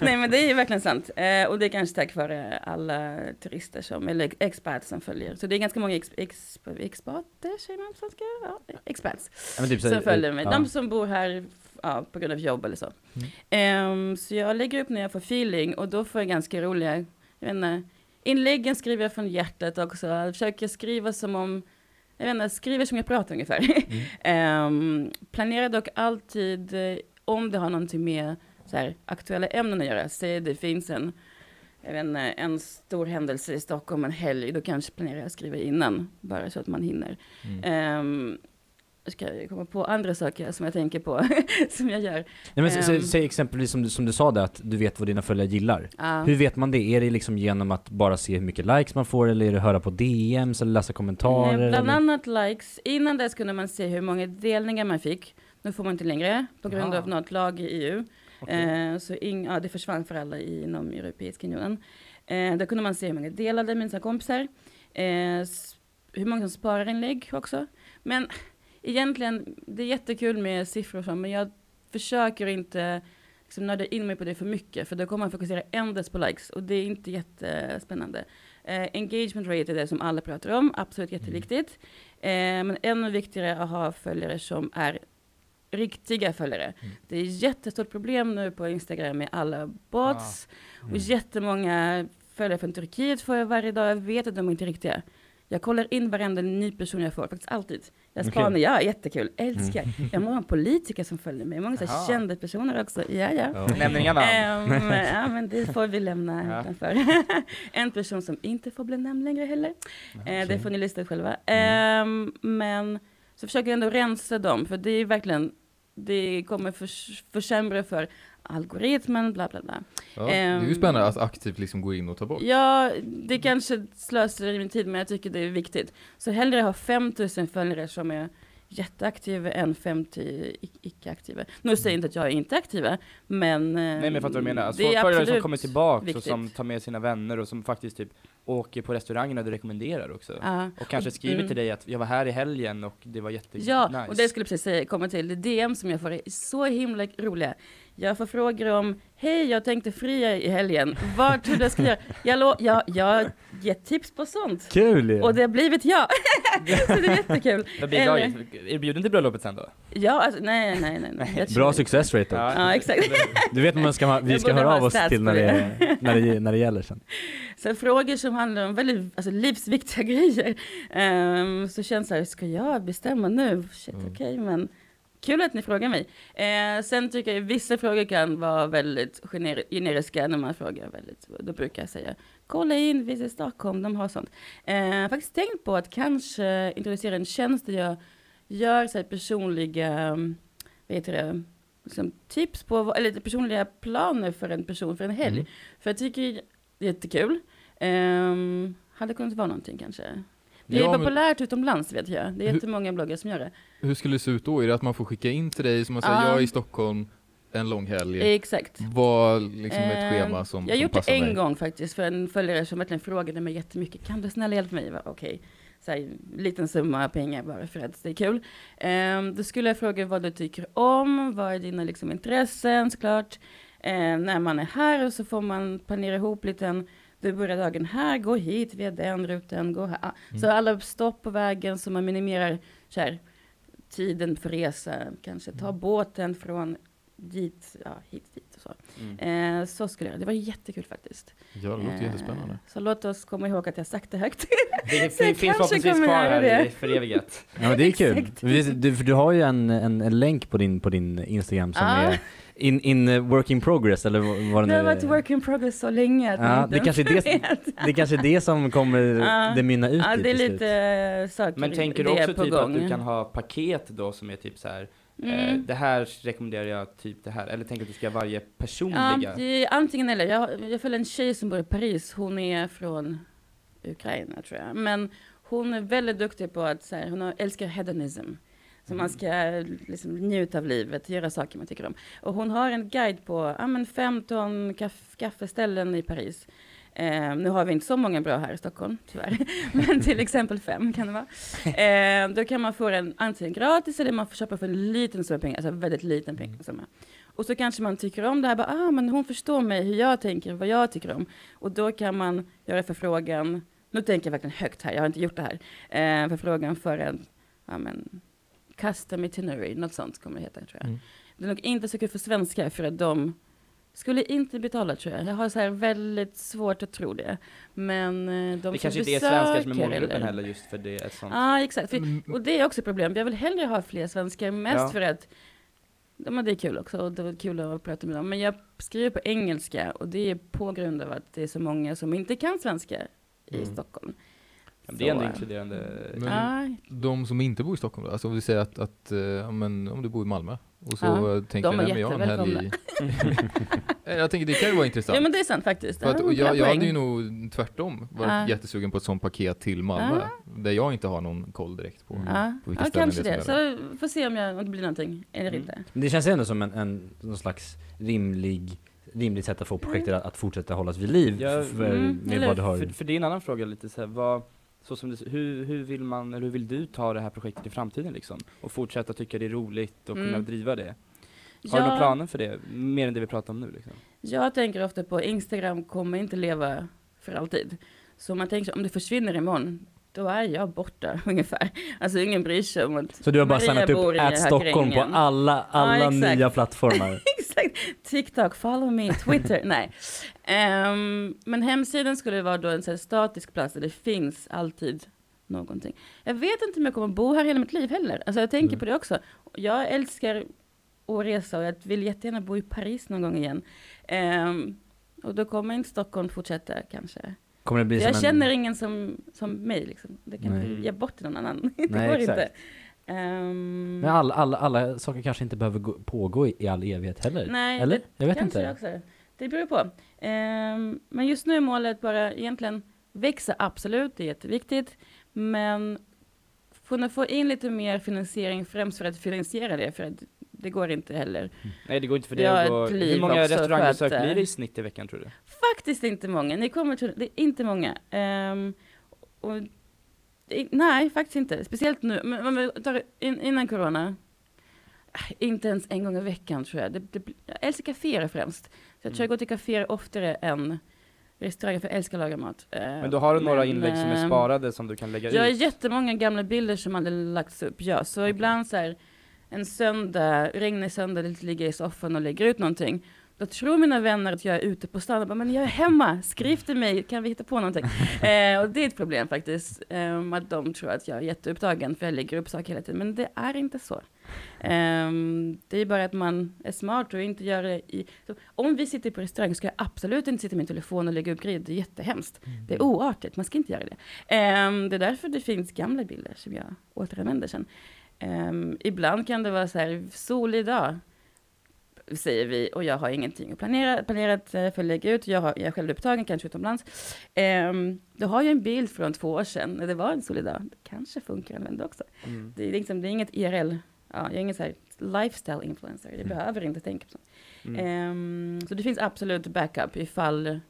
nej men det är verkligen sant. Eh, och det är kanske tack vare alla turister som, eller expats som följer. Så det är ganska många ex, ex, expater, säger man på svenska? Ja, expats Ja, typ så- som följer mig. ja. De som bor här ja, på grund av jobb eller så. Ehm, så jag lägger upp när jag får feeling och då får jag ganska roliga, jag vet inte, inläggen skriver jag från hjärtat också. Jag försöker skriva som om, jag vet inte, skriver som jag pratar ungefär. Ehm, planerar dock alltid eh, om det har någonting med så här, aktuella ämnen att göra. Säg det finns en, jag vet inte, en stor händelse i Stockholm en helg, då kanske planerar jag att skriva innan, bara så att man hinner. Mm. Um, ska jag komma på andra saker som jag tänker på, som jag gör. Nej, men, s- Ehm. säg exempelvis som du, som du sa där, att du vet vad dina följare gillar. Ja. Hur vet man det? Är det liksom genom att bara se hur mycket likes man får, eller är det höra på DMs, eller läsa kommentarer? Eh, Bland eller? annat likes. Innan dess kunde man se hur många delningar man fick. Nu får man inte längre på grund Jaha. av något lag i EU. Okej. Eh, så ing, ja, det försvann för alla inom Europeiska unionen. Eh, då kunde man se hur många delade med sina kompisar. S- hur många som sparar inlägg också. Men egentligen, det är jättekul med siffror och så, men jag försöker inte liksom nörda in mig på det för mycket, för då kommer man fokusera endast på likes och det är inte jättespännande. Eh, engagement rate är det som alla pratar om, absolut jätteviktigt. Eh, men ännu viktigare att ha följare som är riktiga följare. Mm. Det är jättestort problem nu på Instagram med alla bots Mm. och jättemånga följare från Turkiet får jag varje dag. Jag vet att de inte är riktiga. Jag kollar in varenda ny person jag får, faktiskt alltid. Jag spanar, ja, jättekul, älskar. Jag har många politiker som följer mig, många så här kända personer också. Ja, ja. Ja. Nämn inga namn. Ehm, ja, men det får vi lämna Ja. utanför. en person som inte får bli nämnd längre heller. Eh, det får ni lista ut själva. Ehm, men så försöker jag ändå rensa dem, för det är verkligen, det kommer förs- försämra för algoritmen, bla bla bla. Ja, det är ju Ehm, spännande att aktivt liksom gå in och ta bort. Ja, det kanske slösar i min tid, men jag tycker det är viktigt. Så hellre ha 5000 följare som är jätteaktiva än 50 ic- icke-aktiva. Nu säger jag inte att jag är inte aktiva, men... Nej men jag fattar vad du menar. Alltså, det är följare som kommer tillbaka och viktigt. som tar med sina vänner och som faktiskt typ åker på restaurangerna du rekommenderar också. Ja. Och kanske skriver Mm. till dig att jag var här i helgen och det var jätte Ja, nice. och det skulle jag precis säga, komma till. Det DM som jag får är så himla roliga. Jag får frågor om, hej jag tänkte fria i helgen, vad tror du jag ska göra? Jag, lo- jag, jag ger tips på sånt. Kul ju! Och det har blivit ja. så det är jättekul. Vad blir Eller- jag? Är du bjuden till bröllopet sen då? Ja, alltså, nej, nej, nej. nej. Jag Bra tror- success rate då. Ja, exakt. Du vet man ska, vi Jag ska borde höra ha av oss stats till på när det, det. när det, när det gäller sen. Så frågor som handlar om väldigt alltså, livsviktiga grejer. Ehm, så känns det så här, ska jag bestämma nu? Shit, Mm. okej, men kul att ni frågar mig. Eh, sen tycker jag vissa frågor kan vara väldigt gener- generiska när man frågar väldigt, då brukar jag säga, kolla in, Visit Stockholm, de har sånt. Eh, jag har faktiskt tänkt på att kanske introducera en tjänst där jag gör så här personliga, vad heter det, liksom tips på, eller personliga planer för en person för en helg. Mm. För jag tycker det är jättekul. Um, hade kunnat vara någonting kanske. Det är Ja, men- populärt utomlands vet jag. Det är Hur- jättemånga bloggare som gör det. Hur skulle det se ut då? Är det att man får skicka in till dig, som man säger, Ja. jag är i Stockholm en lång helg. Exakt. Vad liksom ett Ehm, schema som, Jag har gjort det en mig? gång faktiskt för en följare som verkligen frågade mig jättemycket. Kan du snälla hjälpa mig? Okej, så här, liten summa pengar bara för att det är kul. Um, då skulle jag fråga vad du tycker om, vad är dina liksom, intressen såklart. Eh, när man är här och så får man planera ihop lite en du börjar dagen här, gå hit via den rutan, gå här. Ah, Mm. Så alla stopp på vägen så man minimerar så här, tiden för resa, kanske ta Mm. båten från dit, ja, hit, dit och så. Mm. Eh, så skulle jag, det var jättekul faktiskt. Ja, det låter Eh, jättespännande. Så låt oss komma ihåg att jag sagt det högt. Det jag finns kanske förhoppningsvis kvar göra här det. för evighet. Ja men det är kul. Du, du, för du har ju en, en, en länk på din, på din Instagram som Ja. är in, in uh, work in progress eller vad det nu Det har varit är. work in progress så länge att Ja, det kanske är det-. Det är kanske är det som kommer Ja. det mynna ut Ja, i det är lite eh, saker Men tänker du är också typ gång. att du kan ha paket då som är typ så här, eh, Mm. det här rekommenderar jag typ det här, eller tänker du att du ska göra varje Ja, personliga? är antingen eller. Jag, jag följer en tjej som bor i Paris. Hon är från Ukraina tror jag. Men hon är väldigt duktig på att så här, hon älskar hedonism. Så man ska liksom njuta av livet, göra saker man tycker om. Och hon har en guide på ja, men 15 kaff, kaffeställen i Paris. Eh, nu har vi inte så många bra här i Stockholm, tyvärr. Men till exempel fem kan det vara. Eh, då kan man få den antingen gratis eller man får köpa för en liten summa pengar, alltså väldigt liten pengasumma. Och så kanske man tycker om det här, bara, ah, men hon förstår mig, hur jag tänker, vad jag tycker om. Och då kan man göra förfrågan, nu tänker jag verkligen högt här, jag har inte gjort det här, eh, förfrågan för en, ja men, custom itinerary, något sånt kommer det heta tror jag. Mm. Det är nog inte så kul för svenskar för att de skulle inte betala tror jag. Jag har så här väldigt svårt att tro det. Men eh, de Det kanske inte är svenskar som är målgruppen eller- heller just för det, ett sånt. Ja, exakt. För, Mm, och det är också ett problem. Jag vill hellre ha fler svenskar, mest Ja. för att ja, men det är kul också och det var kul att prata med dem. Men jag skriver på engelska och det är på grund av att det är så många som inte kan svenska i Mm. Stockholm. Det är ändå inkluderande. Men- De som inte bor i Stockholm då? Alltså om vi säger att, att eh, men, om du bor i Malmö och så Ja, tänker de du, är nej men jag har en helg i... jag tänker det kan ju vara intressant. ja, men det är sant faktiskt. För att, Ja, och bra jag, jag hade ju nog tvärtom varit Ja. jättesugen på ett sånt paket till Malmö. Där jag inte har någon koll direkt på. Ja, på vilka ja ställen kanske det är Så får se om, jag, om det blir någonting eller Mm. inte. Men det känns ändå som en, en någon slags rimlig, rimligt sätt att få projektet att, att fortsätta hållas vid liv. Ja, för, mm, med eller- vad du har. För, för det är en annan fråga lite så här, vad, så som det, hur, hur vill man, eller hur vill du ta det här projektet i framtiden liksom? Och fortsätta tycka det är roligt och kunna Mm. driva det? Har du några planer för det? Mer än det vi pratar om nu liksom? Jag tänker ofta på Instagram kommer inte leva för alltid. Så man tänker om det försvinner imorgon, då är jag borta ungefär. Alltså ingen bryr sig om att Så du har bara Maria signat upp Ät Stockholm på alla, alla exakt. nya plattformar? TikTok, follow me, Twitter. Nej. Ehm, men hemsidan skulle vara då en här statisk plats där det finns alltid någonting. Jag vet inte om jag kommer bo här hela mitt liv heller. Alltså jag tänker Mm. på det också. Jag älskar att resa och jag vill jättegärna bo i Paris någon gång igen. Ehm, och då kommer inte Stockholm fortsätta kanske. Kommer det bli Jag känner en... ingen som, som mig liksom. Det kan Nej. inte ge bort till någon annan. det Nej, går exakt. inte. Ehm, Men alla, alla, alla saker kanske inte behöver gå, pågå i, i all evighet heller? Nej, Eller? Jag vet Kanske inte. Också. Det beror på. Ehm, men just nu är målet bara egentligen växa, absolut, det är jätteviktigt. Men kunna få in lite mer finansiering, främst för att finansiera det, för att det går inte heller. Nej det går inte för det att gå, Hur många restaurangbesök blir det eh, i snitt i veckan tror du? Faktiskt inte många. Ni kommer till, det är inte många. Ehm, och nej, faktiskt inte. Speciellt nu. Men om vi tar in, innan corona. äh, Inte ens en gång i veckan tror jag. Det, det, jag älskar kaféer främst. Så jag tror jag Mm. går till kaféer oftare än restauranger, för jag älskar att laga mat. Eh, Men då har du några men, inlägg som är ehm, sparade som du kan lägga Jag har ut? jättemånga gamla bilder som hade lagts upp, ja. Så ibland så här, en söndag, regnig söndag, lite ligger i soffan och lägger ut någonting. Då tror mina vänner att jag är ute på stan och bara, men jag är hemma, skriv till mig, kan vi hitta på någonting? eh, och det är ett problem faktiskt, eh, att de tror att jag är jätteupptagen för jag lägger upp saker hela tiden, men det är inte så. Eh, det är bara att man är smart och inte gör det i... Så, om vi sitter på restaurang ska jag absolut inte sitta med min telefon och lägga upp grejer, det är jättehemskt. Det är oartigt, man ska inte göra det. Ehm, det är därför det finns gamla bilder som jag återanvänder sen. Ehm, ibland kan det vara så här, solig dag, säger vi, och jag har ingenting att planera, planerat eh, för att lägga ut. Jag, har, jag är själv upptagen, kanske utomlands. Um, då har jag en bild från två år sedan, när det var en solig dag. Det kanske funkar att använda också. Mm. Det är, liksom, det är inget IRL, ja, jag är ingen så här lifestyle influencer, jag Mm. behöver inte tänka på sånt. Mm. Ehm, så det finns absolut backup ifall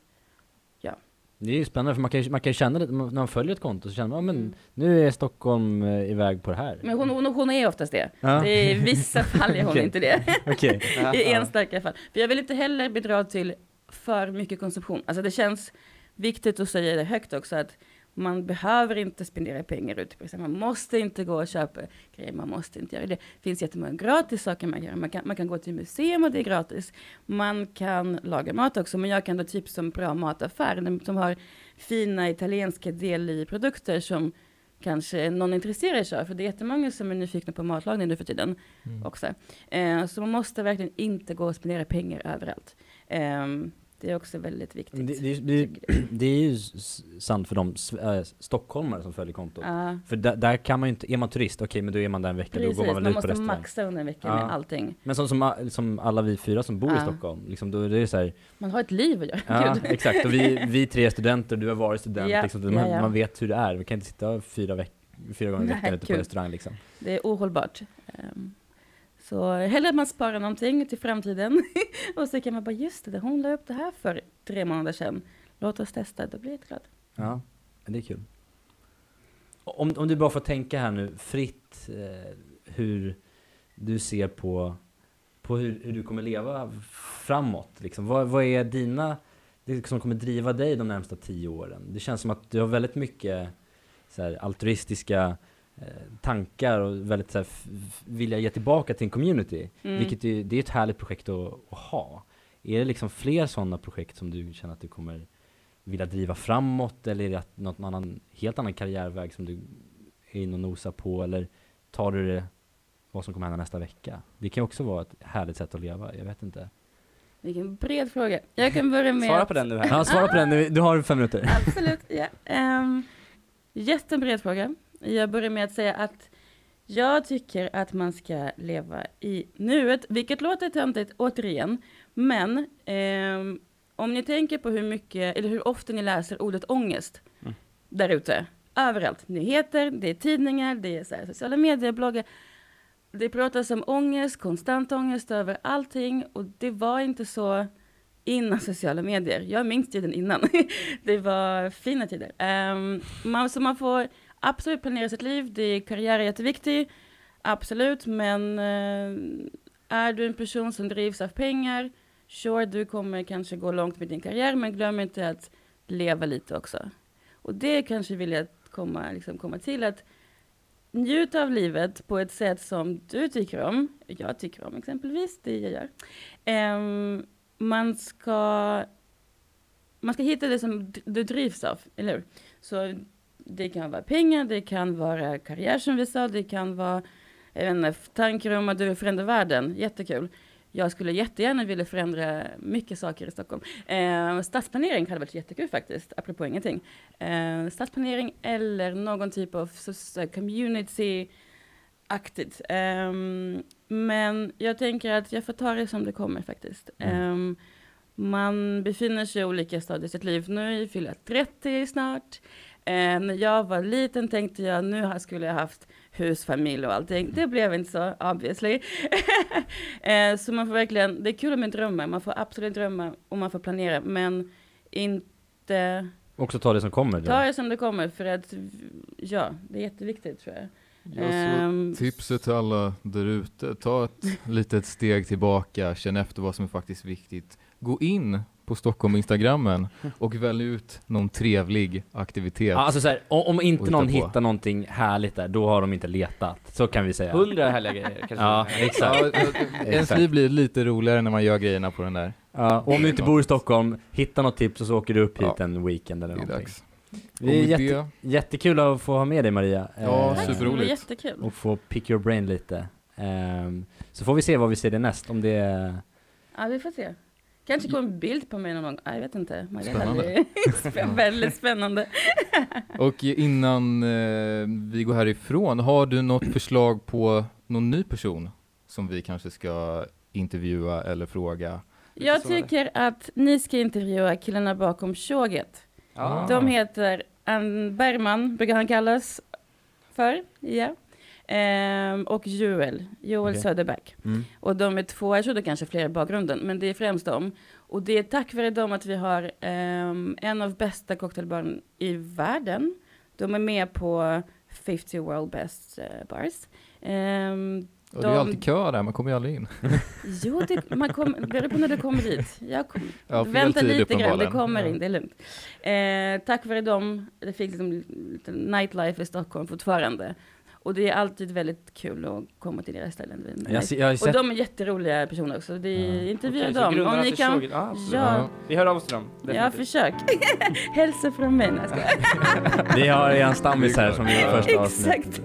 Det är ju spännande för man kan ju, man kan ju känna det, när man följer ett konto så känner man, ja, men Mm. nu är Stockholm eh, iväg på det här. Men hon, hon, hon är oftast det. Är, I vissa fall är hon Okej. inte det. Ja, I enstaka fall. För jag vill inte heller bidra till för mycket konsumtion. Alltså det känns viktigt att säga det högt också att Man behöver inte spendera pengar ute på. Man måste inte gå och köpa grejer. Man måste inte göra det. Det finns jättemånga gratis saker man kan göra. Man kan, man kan gå till museum och det är gratis. Man kan laga mat också. Men jag kan då tipsa om bra mataffär som har fina italienska deli-produkter som kanske någon intresserar sig av. För det är jättemånga som är nyfikna på matlagning nu för tiden Mm. också. Eh, så man måste verkligen inte gå och spendera pengar överallt. Eh, det är också väldigt viktigt. Det, det, det, det är ju sant för de äh, stockholmare som följer kontot. Ja, För där, där kan man ju inte, är man turist, okej men då är man där en vecka, precis. då går man väl Man ut på måste restaurang. maxa under en vecka Ja. med allting. Men som, som, som alla vi fyra som bor i Ja. Stockholm, liksom, då är det så här, Man har ett liv att göra. ja exakt, och vi, vi tre är studenter, du har varit student, Ja, liksom, man, ja. man vet hur det är, vi kan inte sitta fyra, veck fyra gånger i veckan ute på restaurang liksom. Det är ohållbart. Ehm, så hellre att man sparar någonting till framtiden. och så kan man bara, just det, hon la upp det här för tre månader sedan. Låt oss testa, då blir jag glad. Ja, det är kul. Om, om du bara får tänka här nu fritt eh, hur du ser på, på hur, hur du kommer leva framåt. Liksom. Vad, vad är dina, det som kommer driva dig de närmsta tio åren? Det känns som att du har väldigt mycket så här, altruistiska eh, tankar och väldigt så här, vilja ge tillbaka till en community. Mm. Vilket är, det är ett härligt projekt att, att ha. Är det liksom fler sådana projekt som du känner att du kommer vilja driva framåt eller är det att något annan, helt annan karriärväg som du är inne och nosar på eller tar du det vad som kommer hända nästa vecka? Det kan också vara ett härligt sätt att leva, jag vet inte. Vilken bred fråga. Jag kan börja med Svara på den nu här. Ja, svara på den, nu. du har fem minuter. Absolut, ja. Um, jättebred fråga. Jag börjar med att säga att jag tycker att man ska leva i nuet, vilket låter töntigt återigen, men ehm, om ni tänker på hur mycket, eller hur ofta ni läser ordet ångest Mm. där ute, överallt, nyheter, det är tidningar, det är så här, sociala medier, bloggar, det pratas om ångest, konstant ångest över allting och det var inte så innan sociala medier. Jag minns tiden innan. det var fina tider. Um, man, så man får absolut planera sitt liv. Det är karriär är jätteviktig. Absolut, men eh, är du en person som drivs av pengar, sure, du kommer kanske gå långt med din karriär, men glöm inte att leva lite också. Och det kanske vill jag komma, liksom komma till, att njuta av livet på ett sätt som du tycker om. Jag tycker om exempelvis, det jag gör. Um, man ska man ska hitta det som du drivs av, eller hur? Så det kan vara pengar, det kan vara karriär som vi sa, det kan vara jag vet inte, tankar om att du vill förändra världen, jättekul. Jag skulle jättegärna vilja förändra mycket saker i Stockholm. Eh, stadsplanering hade varit jättekul faktiskt, apropå ingenting. Eh, stadsplanering eller någon typ av community-aktigt. Ehm, men jag tänker att jag får ta det som det kommer faktiskt. Mm. Ehm, man befinner sig i olika stadier i sitt liv. Nu fyller jag 30 snart. Eh, när jag var liten tänkte jag nu skulle jag haft hus, familj och allting. Det blev inte så, obviously. eh, så man får verkligen, det är kul med drömmar. Man får absolut drömma och man får planera, men inte Också ta det som kommer. ta det som det kommer. För att, ja, det är jätteviktigt tror jag. Ja, Ehm, tipset till alla där ute, ta ett litet steg tillbaka, känn efter vad som är faktiskt viktigt. Gå in på Stockholm Instagrammen och välj ut någon trevlig aktivitet. Ja, alltså så här, om, om inte hitta någon på. hittar någonting härligt där, då har de inte letat. Så kan vi säga. Hundra härliga grejer kanske. Ja, exakt. Ja, ens liv blir lite roligare när man gör grejerna på den där. Ja, och om du inte bor i Stockholm, hitta något tips och så åker du upp hit Ja. en weekend eller någonting. dags. Det är jätte, det, jättekul att få ha med dig Maria. Ja, Eh, superroligt. jättekul. Och få pick your brain lite. Ehm, så får vi se vad vi ser det näst, om det är... Ja, vi får se. Kanske kommer en bild på mig någon gång. Ja, jag vet inte. Spännande. Väldigt spännande. och innan eh, vi går härifrån, har du något förslag på någon ny person som vi kanske ska intervjua eller fråga? Jag tycker att ni ska intervjua killarna bakom Tjoget. Ja. De heter Ann Bergman, brukar han kallas för. Ja. Ehm, och Joel, Joel Okej. Söderberg. Mm. Och de är två, jag tror det kanske fler i bakgrunden, men det är främst dem. Och det är tack vare dem att vi har ehm, en av bästa cocktailbaren i världen. De är med på 50 World Best eh, Bars. Ehm, Och det är alltid kö där, man kommer ju aldrig in. Jo, det, man kom, beror på när du kommer dit. Jag kom, Ja, vänta lite grann, det kommer in, det är lugnt. Eh, tack vare dem, det finns liksom lite nightlife i Stockholm fortfarande. Och det är alltid väldigt kul att komma till deras ställen. Jag, ser- jag Och de är jätteroliga personer också. Det är Ja. intervjua så dem. Om ni kan, Tjoget- ja, ja, Vi hör av oss till dem. ja, definitivt. försök. Hälsa från mig. Vi har en stammis här som vi första Exakt. avsnitt.